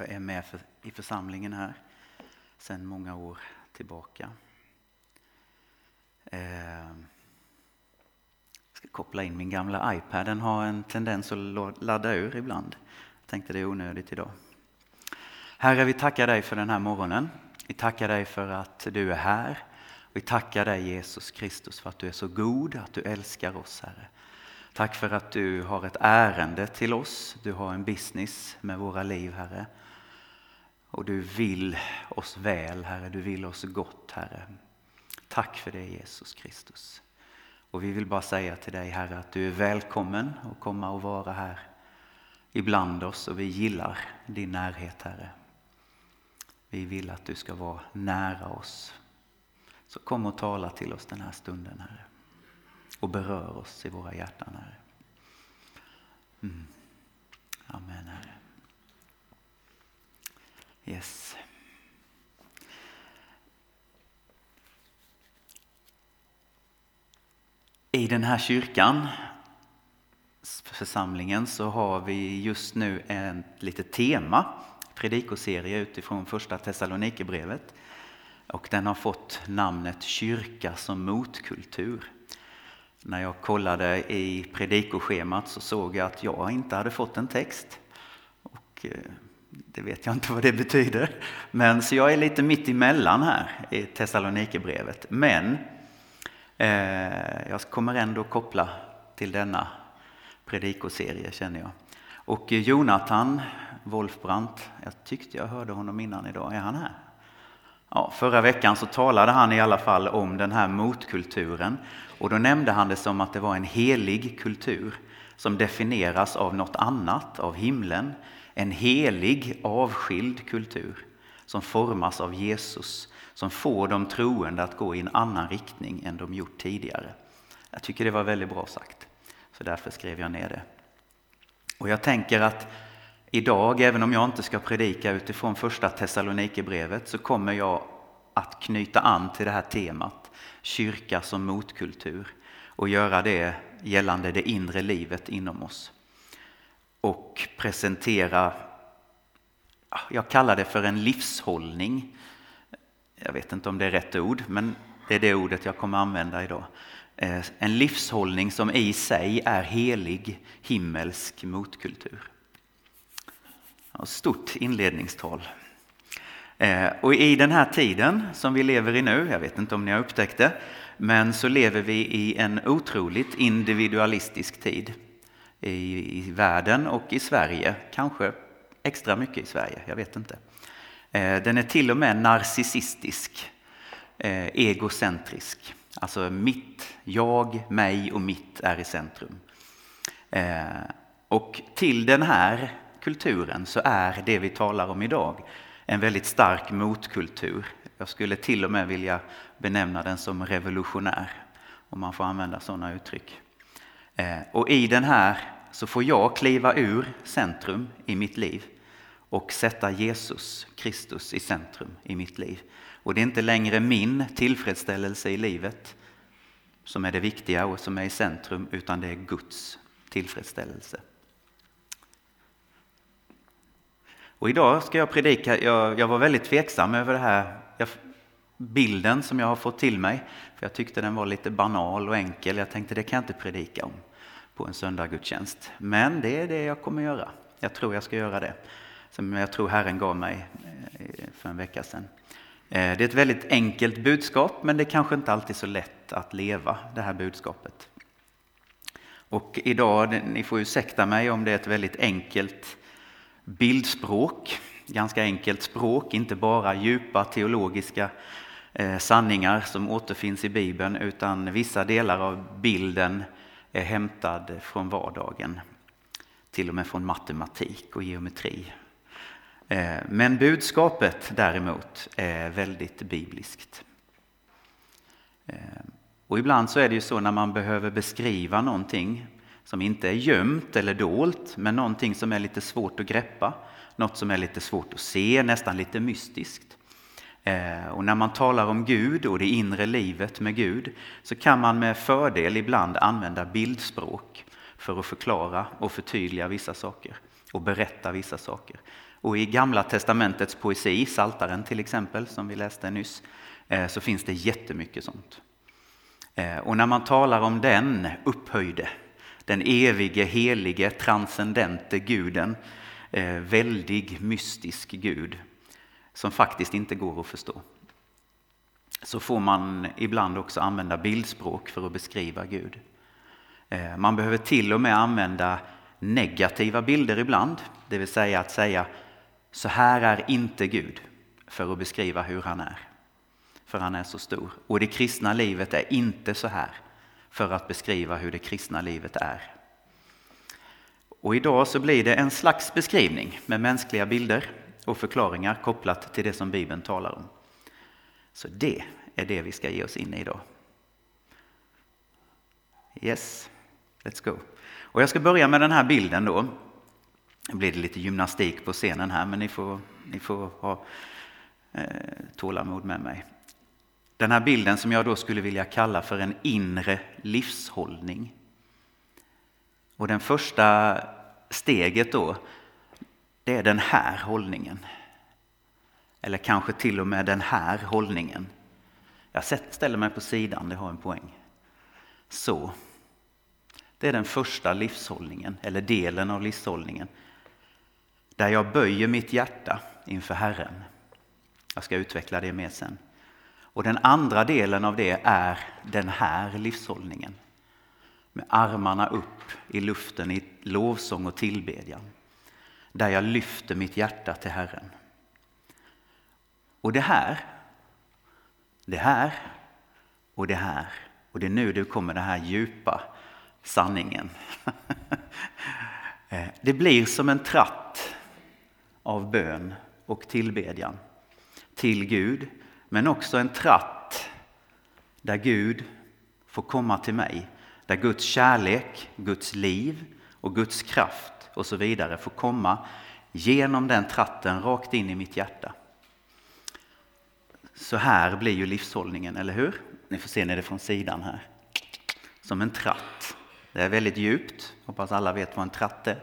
Jag är med för, i församlingen här sedan många år tillbaka. Eh, jag ska koppla in min gamla iPad. Den har en tendens att ladda ur ibland. Jag tänkte det är onödigt idag. Herre, vi tackar dig för den här morgonen. Vi tackar dig för att du är här. Vi tackar dig Jesus Kristus för att du är så god, att du älskar oss Herre. Tack för att du har ett ärende till oss. Du har en business med våra liv Herre. Och du vill oss väl Herre, du vill oss gott Herre. Tack för det Jesus Kristus. Och vi vill bara säga till dig Herre att du är välkommen att komma och vara här ibland oss och vi gillar din närhet Herre. Vi vill att du ska vara nära oss. Så kom och tala till oss den här stunden Herre. Och berör oss i våra hjärtan Herre. Mm. Amen Herre. Yes. I den här kyrkan, församlingen, så har vi just nu ett litet tema, predikoserie utifrån första Thessalonikerbrevet. Och den har fått namnet Kyrka som motkultur. När jag kollade i predikoschemat så såg jag att jag inte hade fått en text. Och eh, det vet jag inte vad det betyder. Men så jag är lite mitt emellan här i Thessalonikerbrevet. Men eh, jag kommer ändå koppla till denna predikoserie känner jag. Och Jonathan Wolfbrandt, jag tyckte jag hörde honom innan idag, är han här? Ja, förra veckan så talade han i alla fall om den här motkulturen och då nämnde han det som att det var en helig kultur som definieras av något annat, av himlen. En helig, avskild kultur som formas av Jesus, som får de troende att gå i en annan riktning än de gjort tidigare. Jag tycker det var väldigt bra sagt, så därför skrev jag ner det. Och jag tänker att idag, även om jag inte ska predika utifrån första Thessalonikerbrevet, så kommer jag att knyta an till det här temat, kyrka som motkultur, och göra det gällande det inre livet inom oss. Och presentera, jag kallar det för en livshållning. Jag vet inte om det är rätt ord, men det är det ordet jag kommer använda idag. Eh, en livshållning som i sig är helig, himmelsk motkultur. Stort inledningstal. Eh, och i den här tiden som vi lever i nu, jag vet inte om ni har upptäckt det, men så lever vi i en otroligt individualistisk tid i, i världen och i Sverige, kanske extra mycket i Sverige, jag vet inte. Eh, den är till och med narcissistisk, eh, egocentrisk. Alltså mitt, jag, mig och mitt är i centrum. Eh, och till den här kulturen så är det vi talar om idag en väldigt stark motkultur. Jag skulle till och med vilja benämna den som revolutionär, om man får använda sådana uttryck. Eh, och i den här så får jag kliva ur centrum i mitt liv och sätta Jesus Kristus i centrum i mitt liv. Och det är inte längre min tillfredsställelse i livet som är det viktiga och som är i centrum, utan det är Guds tillfredsställelse. Och idag ska jag predika, jag, jag var väldigt tveksam över det här jag, bilden som jag har fått till mig. För Jag tyckte den var lite banal och enkel. Jag tänkte det kan jag inte predika om på en söndaggudstjänst. Men det är det jag kommer göra. Jag tror jag ska göra det. Som jag tror Herren gav mig eh, för en vecka sedan. Eh, det är ett väldigt enkelt budskap men det är kanske inte alltid så lätt att leva det här budskapet. Och idag, ni får ursäkta mig om det är ett väldigt enkelt bildspråk, ganska enkelt språk, inte bara djupa teologiska Eh, sanningar som återfinns i Bibeln utan vissa delar av bilden är hämtad från vardagen, till och med från matematik och geometri. Eh, men budskapet däremot är väldigt bibliskt. Eh, och ibland så är det ju så när man behöver beskriva någonting som inte är gömt eller dolt, men någonting som är lite svårt att greppa, något som är lite svårt att se, nästan lite mystiskt. Eh, och när man talar om Gud och det inre livet med Gud så kan man med fördel ibland använda bildspråk för att förklara och förtydliga vissa saker. och berätta vissa saker. Och i Gamla testamentets poesi, Saltaren till exempel, som vi läste nyss, eh, så finns det jättemycket sånt. Eh, och när man talar om den upphöjde, den evige, helige, transcendente guden, väldig, mystisk Gud, som faktiskt inte går att förstå, så får man ibland också använda bildspråk för att beskriva Gud. Eh, man behöver till och med använda negativa bilder ibland, det vill säga att säga så här är inte Gud för att beskriva hur han är. För han är så stor. Och det kristna livet är inte så här för att beskriva hur det kristna livet är. Och idag så blir det en slags beskrivning med mänskliga bilder och förklaringar kopplat till det som Bibeln talar om. Så det är det vi ska ge oss in i idag. Yes, let's go. Och jag ska börja med den här bilden då. Nu blir det lite gymnastik på scenen här, men ni får, ni får ha eh, tålamod med mig. Den här bilden som jag då skulle vilja kalla för en inre livshållning. Och den första steget då, det är den här hållningen. Eller kanske till och med den här hållningen. Jag ställer mig på sidan, det har en poäng. Så. Det är den första livshållningen, eller delen av livshållningen där jag böjer mitt hjärta inför Herren. Jag ska utveckla det mer sen. Och den andra delen av det är den här livshållningen. Med armarna upp i luften i lovsång och tillbedjan. Där jag lyfter mitt hjärta till Herren. Och det här, det här och det här. Och det är nu det kommer den här djupa sanningen. Eh, det blir som en tratt av bön och tillbedjan till Gud, men också en tratt där Gud får komma till mig, där Guds kärlek, Guds liv och Guds kraft och så vidare får komma genom den tratten rakt in i mitt hjärta. Så här blir ju livshållningen, eller hur? Ni får se det från sidan här. Som en tratt. Det är väldigt djupt, hoppas alla vet vad en tratt är.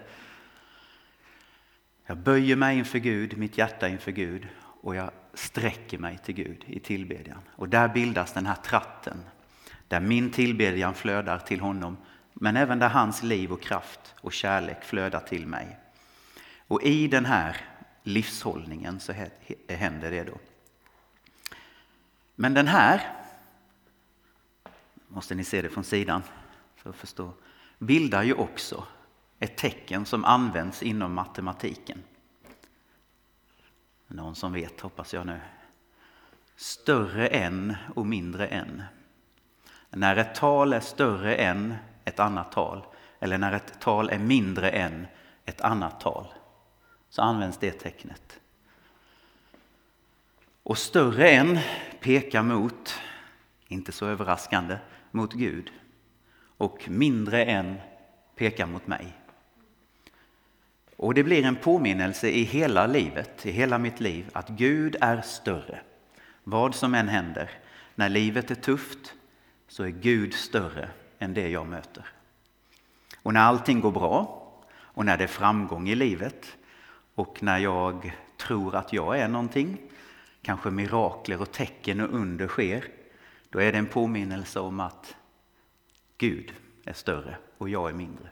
Jag böjer mig inför Gud, mitt hjärta inför Gud och jag sträcker mig till Gud i tillbedjan. Och där bildas den här tratten, där min tillbedjan flödar till honom, men även där hans liv och kraft och kärlek flödar till mig. Och i den här livshållningen så händer det då. Men den här, måste ni se det från sidan för att förstå, bildar ju också ett tecken som används inom matematiken. Någon som vet hoppas jag nu. Större än och mindre än. När ett tal är större än ett annat tal eller när ett tal är mindre än ett annat tal så används det tecknet. Och större än pekar mot, inte så överraskande, mot Gud. Och mindre än pekar mot mig. Och det blir en påminnelse i hela livet, i hela mitt liv, att Gud är större. Vad som än händer, när livet är tufft så är Gud större än det jag möter. Och när allting går bra och när det är framgång i livet och när jag tror att jag är någonting, kanske mirakler och tecken och under sker, då är det en påminnelse om att Gud är större och jag är mindre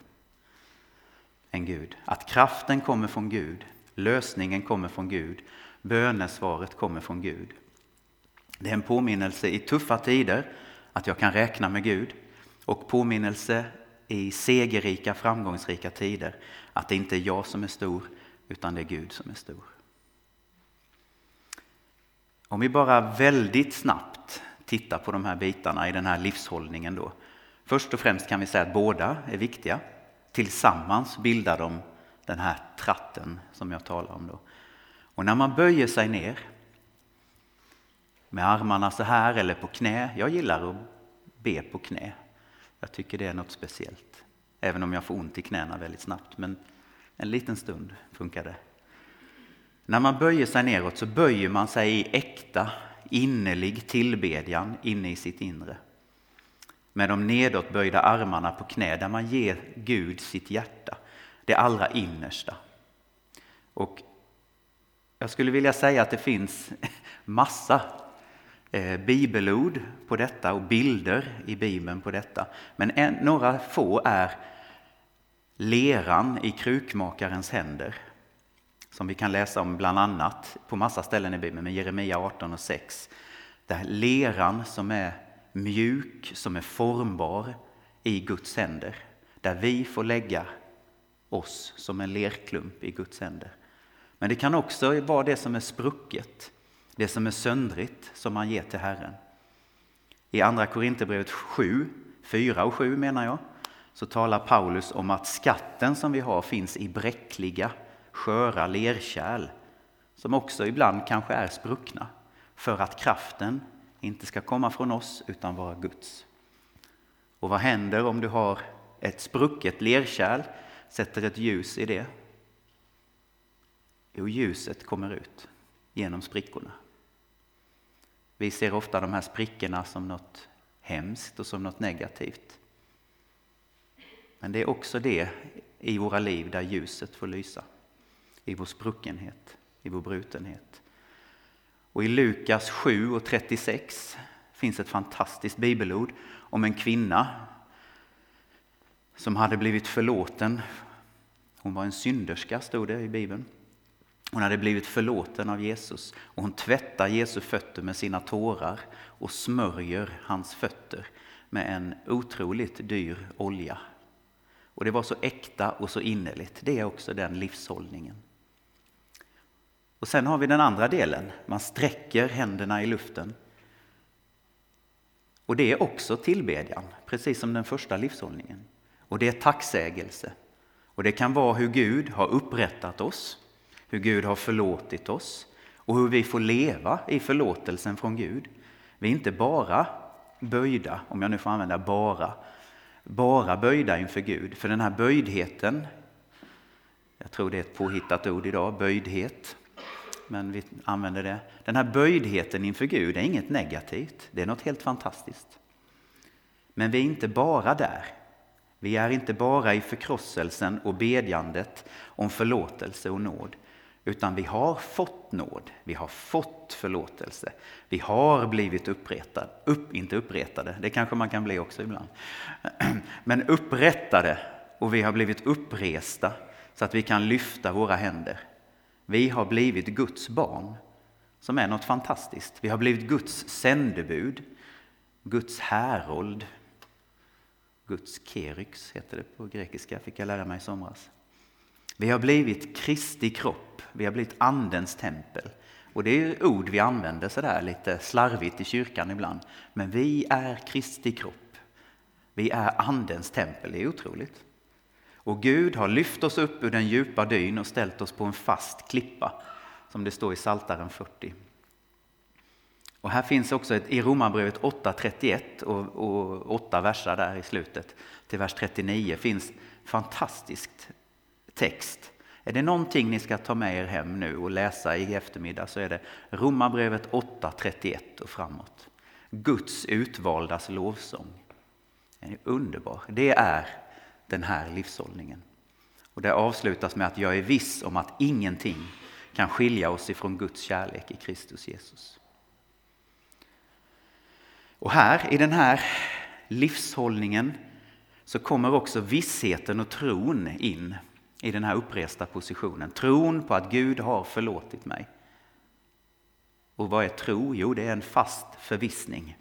än Gud. Att kraften kommer från Gud, lösningen kommer från Gud, bönesvaret kommer från Gud. Det är en påminnelse i tuffa tider att jag kan räkna med Gud och påminnelse i segerrika, framgångsrika tider att det inte är jag som är stor utan det är Gud som är stor. Om vi bara väldigt snabbt tittar på de här bitarna i den här livshållningen då. Först och främst kan vi säga att båda är viktiga. Tillsammans bildar de den här tratten som jag talar om. Då. Och när man böjer sig ner med armarna så här eller på knä. Jag gillar att be på knä. Jag tycker det är något speciellt. Även om jag får ont i knäna väldigt snabbt. Men en liten stund funkar det. När man böjer sig neråt så böjer man sig i äkta, innerlig tillbedjan inne i sitt inre med de nedåtböjda armarna på knä där man ger Gud sitt hjärta, det allra innersta. Och jag skulle vilja säga att det finns massa Eh, bibelord på detta och bilder i Bibeln på detta. Men en, några få är leran i krukmakarens händer som vi kan läsa om bland annat på massa ställen i Bibeln, med Jeremia 18 och 6. Där leran som är mjuk, som är formbar i Guds händer. Där vi får lägga oss som en lerklump i Guds händer. Men det kan också vara det som är sprucket, det som är söndrigt som man ger till Herren. I Andra Korinthierbrevet 7, 4 och 7 menar jag, så talar Paulus om att skatten som vi har finns i bräckliga, sköra lerkärl som också ibland kanske är spruckna för att kraften inte ska komma från oss utan vara Guds. Och vad händer om du har ett sprucket lerkärl, sätter ett ljus i det? Jo, ljuset kommer ut genom sprickorna. Vi ser ofta de här sprickorna som något hemskt och som något negativt. Men det är också det i våra liv där ljuset får lysa. I vår spruckenhet, i vår brutenhet. Och i Lukas 7 och 36 finns ett fantastiskt bibelord om en kvinna som hade blivit förlåten. Hon var en synderska, stod det i Bibeln. Hon hade blivit förlåten av Jesus och hon tvättar Jesu fötter med sina tårar och smörjer hans fötter med en otroligt dyr olja. Och det var så äkta och så innerligt. Det är också den livshållningen. Och sen har vi den andra delen. Man sträcker händerna i luften. Och det är också tillbedjan, precis som den första livshållningen. Och det är tacksägelse. Och det kan vara hur Gud har upprättat oss, hur Gud har förlåtit oss och hur vi får leva i förlåtelsen från Gud. Vi är inte bara böjda, om jag nu får använda bara, bara böjda inför Gud. För den här böjdheten, jag tror det är ett påhittat ord idag, böjdhet, men vi använder det. Den här böjdheten inför Gud är inget negativt, det är något helt fantastiskt. Men vi är inte bara där. Vi är inte bara i förkrosselsen och bedjandet om förlåtelse och nåd, utan vi har fått nåd, vi har fått förlåtelse, vi har blivit upprättade, upp, inte upprättade, det kanske man kan bli också ibland, men upprättade och vi har blivit uppresta så att vi kan lyfta våra händer vi har blivit Guds barn, som är något fantastiskt. Vi har blivit Guds sändebud, Guds härold. Guds keryx heter det på grekiska, fick jag lära mig i somras. Vi har blivit Kristi kropp, vi har blivit Andens tempel. Och det är ord vi använder sådär lite slarvigt i kyrkan ibland. Men vi är Kristi kropp. Vi är Andens tempel, det är otroligt. Och Gud har lyft oss upp ur den djupa dyn och ställt oss på en fast klippa, som det står i Saltaren 40. Och här finns också ett, i Romarbrevet 8.31 och, och 8 verser där i slutet till vers 39 finns fantastiskt text. Är det någonting ni ska ta med er hem nu och läsa i eftermiddag så är det Romarbrevet 8.31 och framåt. Guds utvaldas lovsång. Den är underbar. Det är den här livshållningen. Och det avslutas med att jag är viss om att ingenting kan skilja oss ifrån Guds kärlek i Kristus Jesus. Och här i den här livshållningen så kommer också vissheten och tron in i den här uppresta positionen. Tron på att Gud har förlåtit mig. Och vad är tro? Jo, det är en fast förvissning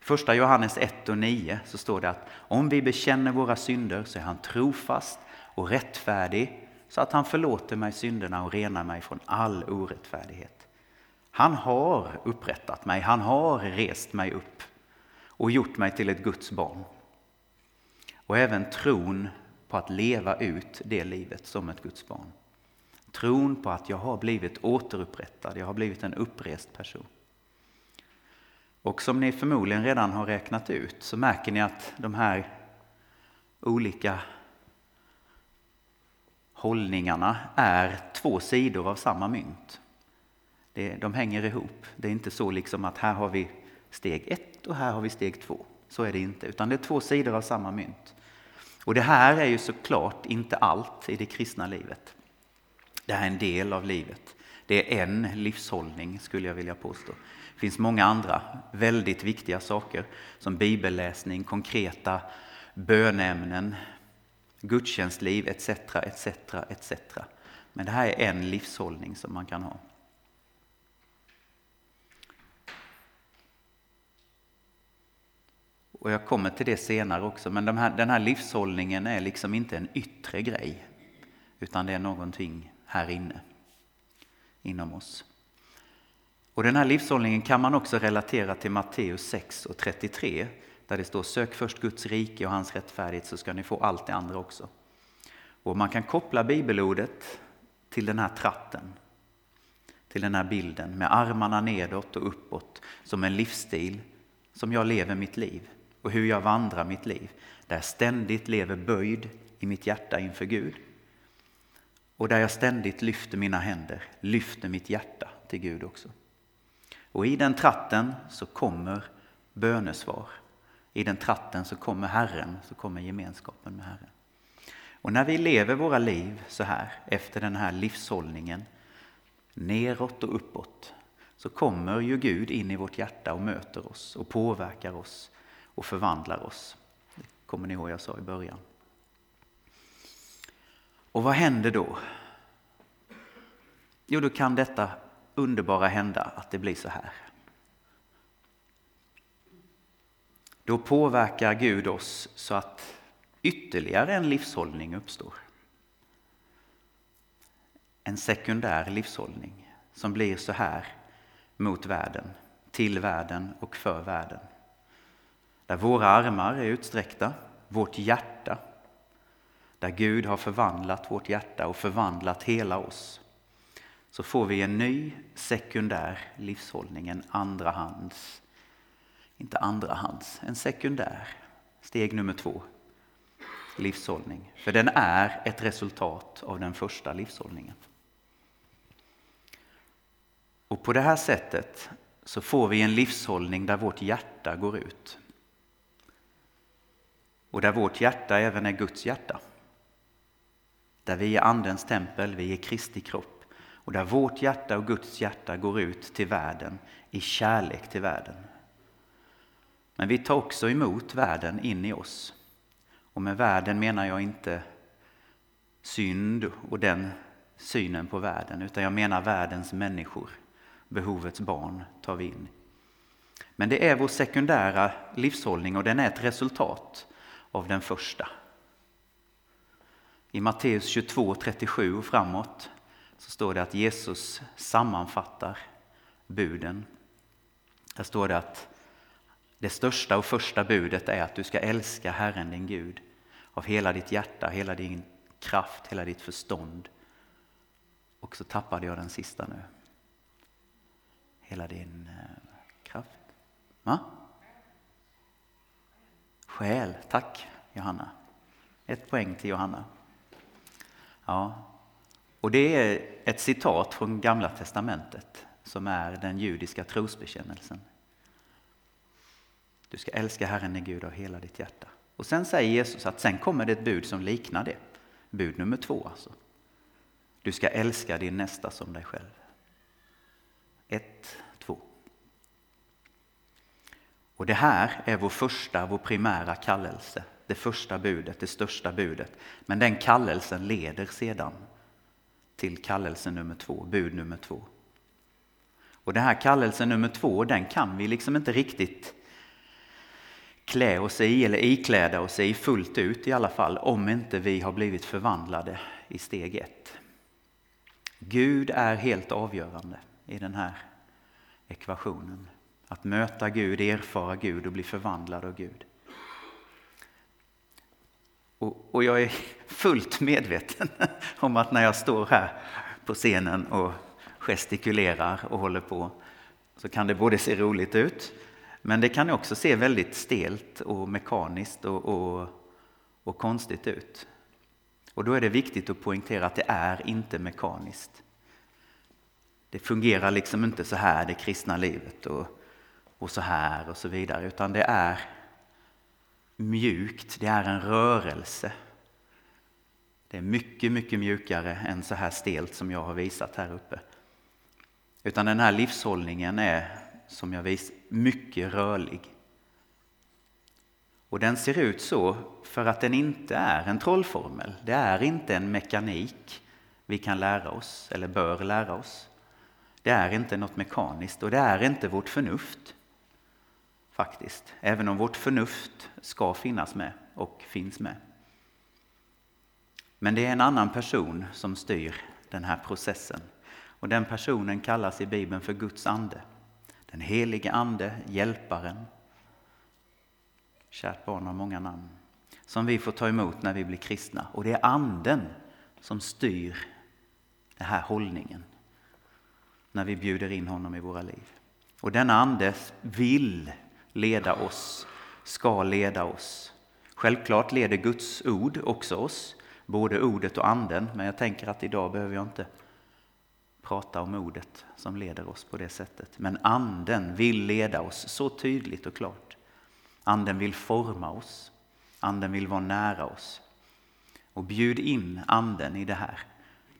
Första Johannes 1 och 9 så står det att om vi bekänner våra synder så är han trofast och rättfärdig så att han förlåter mig synderna och renar mig från all orättfärdighet. Han har upprättat mig, han har rest mig upp och gjort mig till ett Guds barn. Och även tron på att leva ut det livet som ett Guds barn. Tron på att jag har blivit återupprättad, jag har blivit en upprest person. Och som ni förmodligen redan har räknat ut så märker ni att de här olika hållningarna är två sidor av samma mynt. de hänger ihop. Det är inte så liksom att här har vi steg ett och här har vi steg två. Så är det inte, utan det är två sidor av samma mynt. Och det här är ju såklart inte allt i det kristna livet. Det här är en del av livet. Det är en livshållning skulle jag vilja påstå. Det finns många andra väldigt viktiga saker som bibelläsning, konkreta bönämnen, gudstjänstliv etc. etc. etc. Men det här är en livshållning som man kan ha. Och jag kommer till det senare också, men de här, den här livshållningen är liksom inte en yttre grej, utan det är någonting här inne, inom oss. Och den här livshållningen kan man också relatera till Matteus 6 och 33, där det står sök först Guds rike och hans rättfärdighet så ska ni få allt det andra också. Och man kan koppla bibelordet till den här tratten, till den här bilden med armarna nedåt och uppåt som en livsstil som jag lever mitt liv och hur jag vandrar mitt liv. Där jag ständigt lever böjd i mitt hjärta inför Gud. Och där jag ständigt lyfter mina händer, lyfter mitt hjärta till Gud också. Och i den tratten så kommer bönesvar. I den tratten så kommer Herren, så kommer gemenskapen med Herren. Och när vi lever våra liv så här, efter den här livshållningen, neråt och uppåt, så kommer ju Gud in i vårt hjärta och möter oss och påverkar oss och förvandlar oss. Det kommer ni ihåg jag sa i början. Och vad händer då? Jo, då kan detta underbara hända att det blir så här. Då påverkar Gud oss så att ytterligare en livshållning uppstår. En sekundär livshållning som blir så här mot världen, till världen och för världen. Där våra armar är utsträckta, vårt hjärta, där Gud har förvandlat vårt hjärta och förvandlat hela oss, så får vi en ny sekundär livshållning, en andrahands... inte andrahands, en sekundär, steg nummer två, livshållning. För den är ett resultat av den första livshållningen. Och på det här sättet så får vi en livshållning där vårt hjärta går ut och där vårt hjärta även är Guds hjärta. Där vi är Andens tempel, vi är Kristi kropp och där vårt hjärta och Guds hjärta går ut till världen i kärlek till världen. Men vi tar också emot världen in i oss. Och med världen menar jag inte synd och den synen på världen, utan jag menar världens människor. Behovets barn tar vi in. Men det är vår sekundära livshållning och den är ett resultat av den första. I Matteus 22, 37 och framåt så står det att Jesus sammanfattar buden. Där står det att det största och första budet är att du ska älska Herren din Gud av hela ditt hjärta, hela din kraft, hela ditt förstånd. Och så tappade jag den sista nu. Hela din eh, kraft. Va? Själ, tack Johanna. Ett poäng till Johanna. Ja, och det är ett citat från Gamla Testamentet som är den judiska trosbekännelsen. Du ska älska Herren din Gud av hela ditt hjärta. Och sen säger Jesus att sen kommer det ett bud som liknar det. Bud nummer två alltså. Du ska älska din nästa som dig själv. Ett, och det här är vår första, vår primära kallelse, det första budet, det största budet. Men den kallelsen leder sedan till kallelse nummer två, bud nummer två. Och den här kallelsen nummer två, den kan vi liksom inte riktigt klä oss i eller ikläda oss i fullt ut i alla fall, om inte vi har blivit förvandlade i steg ett. Gud är helt avgörande i den här ekvationen. Att möta Gud, erfara Gud och bli förvandlad av Gud. Och, och, jag är fullt medveten om att när jag står här på scenen och gestikulerar och håller på så kan det både se roligt ut men det kan också se väldigt stelt och mekaniskt och, och, och konstigt ut. Och då är det viktigt att poängtera att det är inte mekaniskt. Det fungerar liksom inte så här det kristna livet. Och, och så här och så vidare, utan det är mjukt, det är en rörelse. Det är mycket, mycket mjukare än så här stelt som jag har visat här uppe. Utan den här livshållningen är, som jag visar, mycket rörlig. Och den ser ut så för att den inte är en trollformel. Det är inte en mekanik vi kan lära oss eller bör lära oss. Det är inte något mekaniskt och det är inte vårt förnuft. Faktiskt, även om vårt förnuft ska finnas med och finns med. Men det är en annan person som styr den här processen. Och den personen kallas i Bibeln för Guds ande. Den helige ande, hjälparen. Kärt barn har många namn. Som vi får ta emot när vi blir kristna. Och det är anden som styr den här hållningen. När vi bjuder in honom i våra liv. Och denna ande vill leda oss, ska leda oss. Självklart leder Guds ord också oss både ordet och anden, men jag tänker att idag behöver jag inte prata om ordet som leder oss på det sättet. Men anden vill leda oss så tydligt och klart. Anden vill forma oss. Anden vill vara nära oss. Och bjud in anden i det här.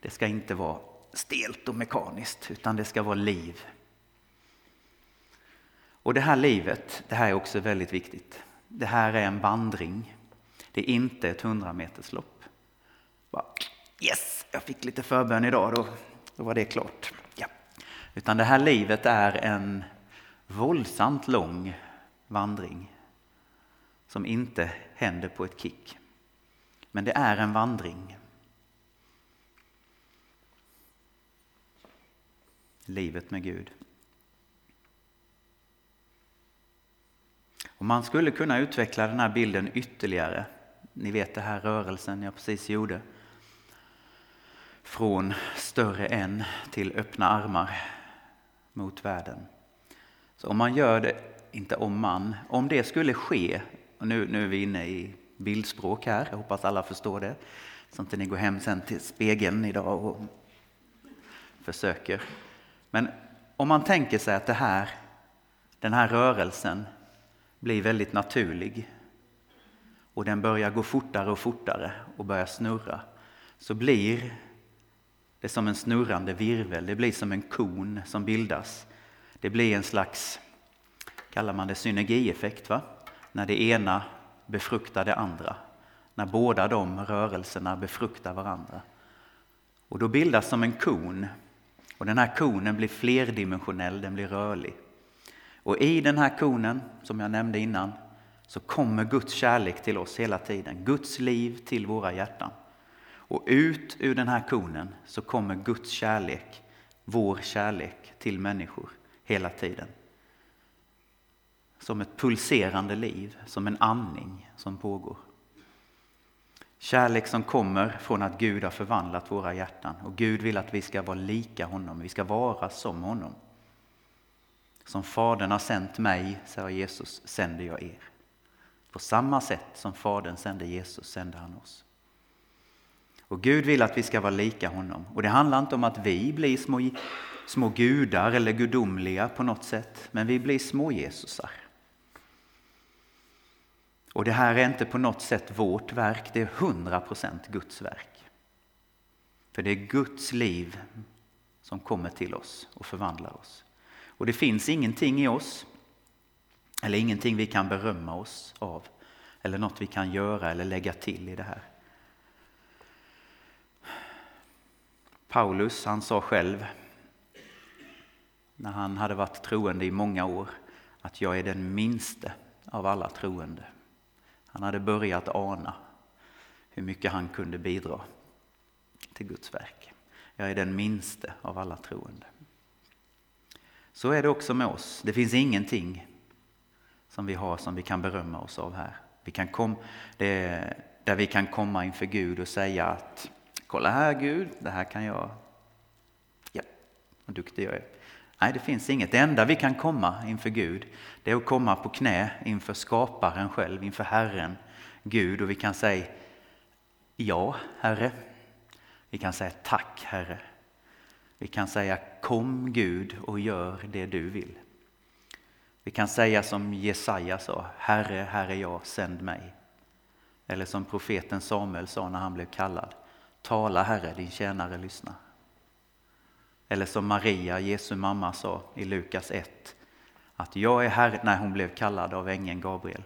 Det ska inte vara stelt och mekaniskt, utan det ska vara liv. Och det här livet, det här är också väldigt viktigt. Det här är en vandring. Det är inte ett hundrameterslopp. Bara, yes, jag fick lite förbön idag, då, då var det klart. Ja. Utan det här livet är en våldsamt lång vandring som inte händer på ett kick. Men det är en vandring. Livet med Gud. Och man skulle kunna utveckla den här bilden ytterligare. Ni vet den här rörelsen jag precis gjorde från större än till öppna armar mot världen. Så om man gör det, inte om man, om det skulle ske, och nu, nu är vi inne i bildspråk här, jag hoppas alla förstår det, så inte ni går hem sen till spegeln idag och försöker. Men om man tänker sig att det här, den här rörelsen blir väldigt naturlig och den börjar gå fortare och fortare och börjar snurra, så blir det som en snurrande virvel, det blir som en kon som bildas. Det blir en slags, kallar man det synergieffekt, va? när det ena befruktar det andra. När båda de rörelserna befruktar varandra. Och då bildas som en kon. Och den här konen blir flerdimensionell, den blir rörlig. Och i den här konen, som jag nämnde innan, så kommer Guds kärlek till oss hela tiden. Guds liv till våra hjärtan. Och ut ur den här konen så kommer Guds kärlek, vår kärlek till människor hela tiden. Som ett pulserande liv, som en andning som pågår. Kärlek som kommer från att Gud har förvandlat våra hjärtan och Gud vill att vi ska vara lika honom, vi ska vara som honom. Som Fadern har sänt mig, säger Jesus, sänder jag er. På samma sätt som Fadern sände Jesus sände han oss. Och Gud vill att vi ska vara lika honom. Och det handlar inte om att vi blir små, små gudar eller gudomliga på något sätt, men vi blir små Jesusar. Och det här är inte på något sätt vårt verk, det är hundra procent Guds verk. För det är Guds liv som kommer till oss och förvandlar oss. Och det finns ingenting i oss, eller ingenting vi kan berömma oss av, eller något vi kan göra eller lägga till i det här. Paulus, han sa själv när han hade varit troende i många år att jag är den minste av alla troende. Han hade börjat ana hur mycket han kunde bidra till Guds verk. Jag är den minste av alla troende. Så är det också med oss. Det finns ingenting som vi har som vi kan berömma oss av här. Vi kan kom, det, där vi kan komma inför Gud och säga att Kolla här Gud, det här kan jag. Ja, vad duktig jag är. Nej, det finns inget. Det enda vi kan komma inför Gud, det är att komma på knä inför skaparen själv, inför Herren, Gud. Och vi kan säga ja, Herre. Vi kan säga tack, Herre. Vi kan säga kom Gud och gör det du vill. Vi kan säga som Jesaja sa, Herre, här är jag, sänd mig. Eller som profeten Samuel sa när han blev kallad, Tala Herre, din tjänare lyssnar. Eller som Maria, Jesu mamma, sa i Lukas 1, att jag är Herre, när hon blev kallad av ängeln Gabriel.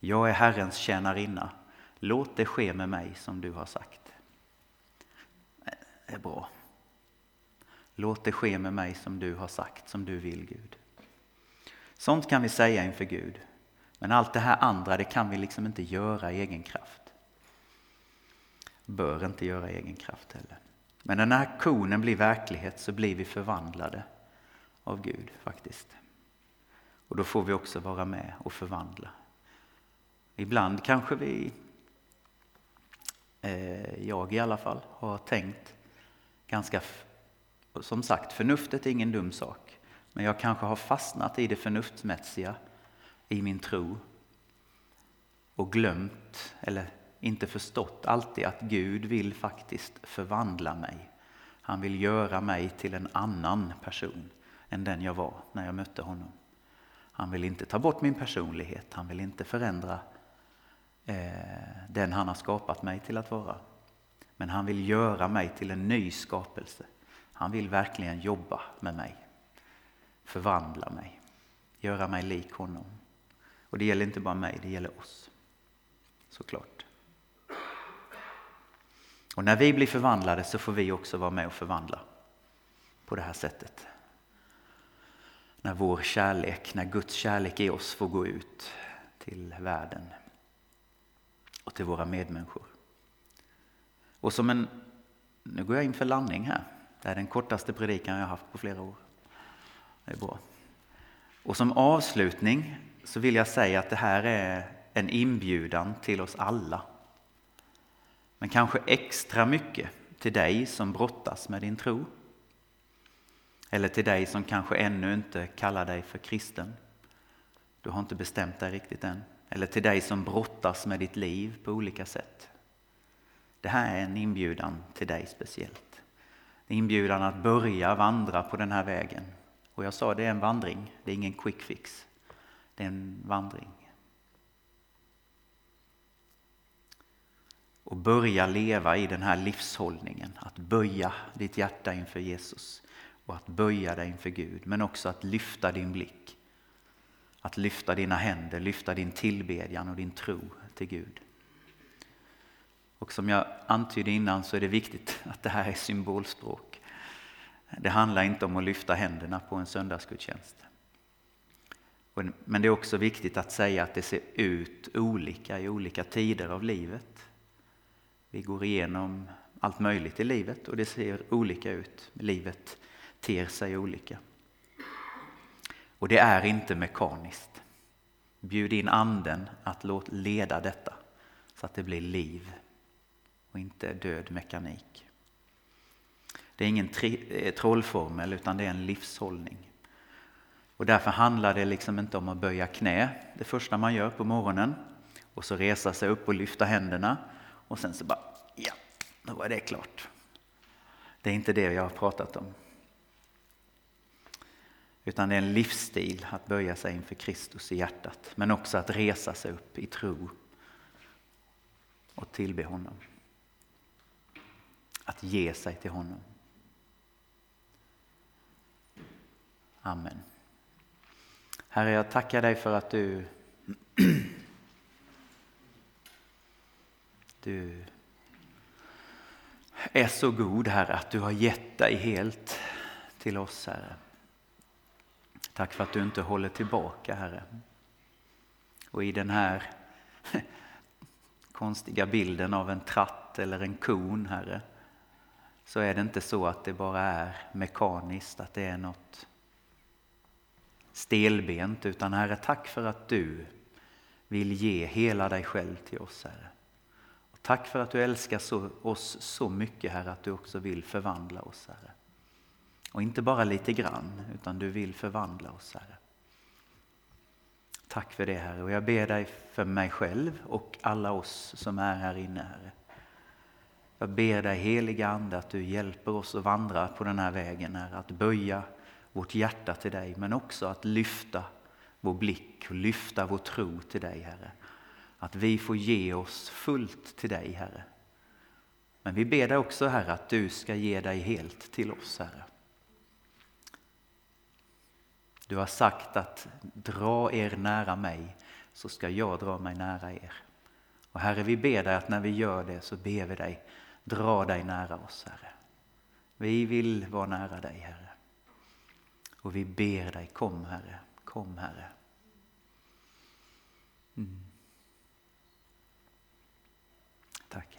Jag är Herrens tjänarinna. Låt det ske med mig som du har sagt. Det är bra. Låt det ske med mig som du har sagt, som du vill Gud. Sånt kan vi säga inför Gud. Men allt det här andra, det kan vi liksom inte göra i egen kraft. Bör inte göra i egen kraft heller. Men när den här konen blir verklighet så blir vi förvandlade av Gud faktiskt. Och då får vi också vara med och förvandla. Ibland kanske vi, eh, jag i alla fall, har tänkt ganska, som sagt, förnuftet är ingen dum sak. Men jag kanske har fastnat i det förnuftsmässiga i min tro och glömt, eller inte förstått alltid att Gud vill faktiskt förvandla mig. Han vill göra mig till en annan person än den jag var när jag mötte honom. Han vill inte ta bort min personlighet, han vill inte förändra eh, den han har skapat mig till att vara. Men han vill göra mig till en ny skapelse. Han vill verkligen jobba med mig, förvandla mig, göra mig lik honom. Och det gäller inte bara mig, det gäller oss. Såklart. Och när vi blir förvandlade så får vi också vara med och förvandla på det här sättet. När vår kärlek, när Guds kärlek i oss får gå ut till världen och till våra medmänniskor. Och som en, nu går jag in för landning här. Det är den kortaste predikan jag haft på flera år. Det är bra. Och som avslutning så vill jag säga att det här är en inbjudan till oss alla. Men kanske extra mycket till dig som brottas med din tro. Eller till dig som kanske ännu inte kallar dig för kristen. Du har inte bestämt dig riktigt än. Eller till dig som brottas med ditt liv på olika sätt. Det här är en inbjudan till dig speciellt. Inbjudan att börja vandra på den här vägen. Och jag sa det är en vandring, det är ingen quick fix. Det är en vandring. Och börja leva i den här livshållningen. Att böja ditt hjärta inför Jesus och att böja dig inför Gud. Men också att lyfta din blick. Att lyfta dina händer, lyfta din tillbedjan och din tro till Gud. Och som jag antydde innan så är det viktigt att det här är symbolspråk. Det handlar inte om att lyfta händerna på en söndagsgudstjänst. Men det är också viktigt att säga att det ser ut olika i olika tider av livet. Vi går igenom allt möjligt i livet och det ser olika ut. Livet ter sig olika. Och det är inte mekaniskt. Bjud in anden att leda detta så att det blir liv och inte död mekanik. Det är ingen eh, trollformel utan det är en livshållning. Och därför handlar det liksom inte om att böja knä det första man gör på morgonen och så resa sig upp och lyfta händerna och sen så bara, ja, då var det klart. Det är inte det jag har pratat om. Utan det är en livsstil att böja sig inför Kristus i hjärtat, men också att resa sig upp i tro och tillbe honom. Att ge sig till honom. Amen. Herre, jag tackar dig för att du du är så god, Herre, att du har gett dig helt till oss, Herre. Tack för att du inte håller tillbaka, Herre. Och i den här konstiga bilden av en tratt eller en kon, Herre, så är det inte så att det bara är mekaniskt, att det är något stelbent, utan Herre, tack för att du vill ge hela dig själv till oss, Herre. Och tack för att du älskar så, oss så mycket, Herre, att du också vill förvandla oss, Herre. Och inte bara lite grann, utan du vill förvandla oss, Herre. Tack för det, Herre. Och jag ber dig för mig själv och alla oss som är här inne, Herre. Jag ber dig, heliga Ande, att du hjälper oss att vandra på den här vägen, här, Att böja vårt hjärta till dig, men också att lyfta vår blick och lyfta vår tro till dig, Herre. Att vi får ge oss fullt till dig, Herre. Men vi ber dig också Herre att du ska ge dig helt till oss Herre. Du har sagt att dra er nära mig så ska jag dra mig nära er. Och Herre, vi ber dig att när vi gör det så ber vi dig, dra dig nära oss, Herre. Vi vill vara nära dig, Herre. Och vi ber dig, kom Herre, kom Herre. Mm. Tack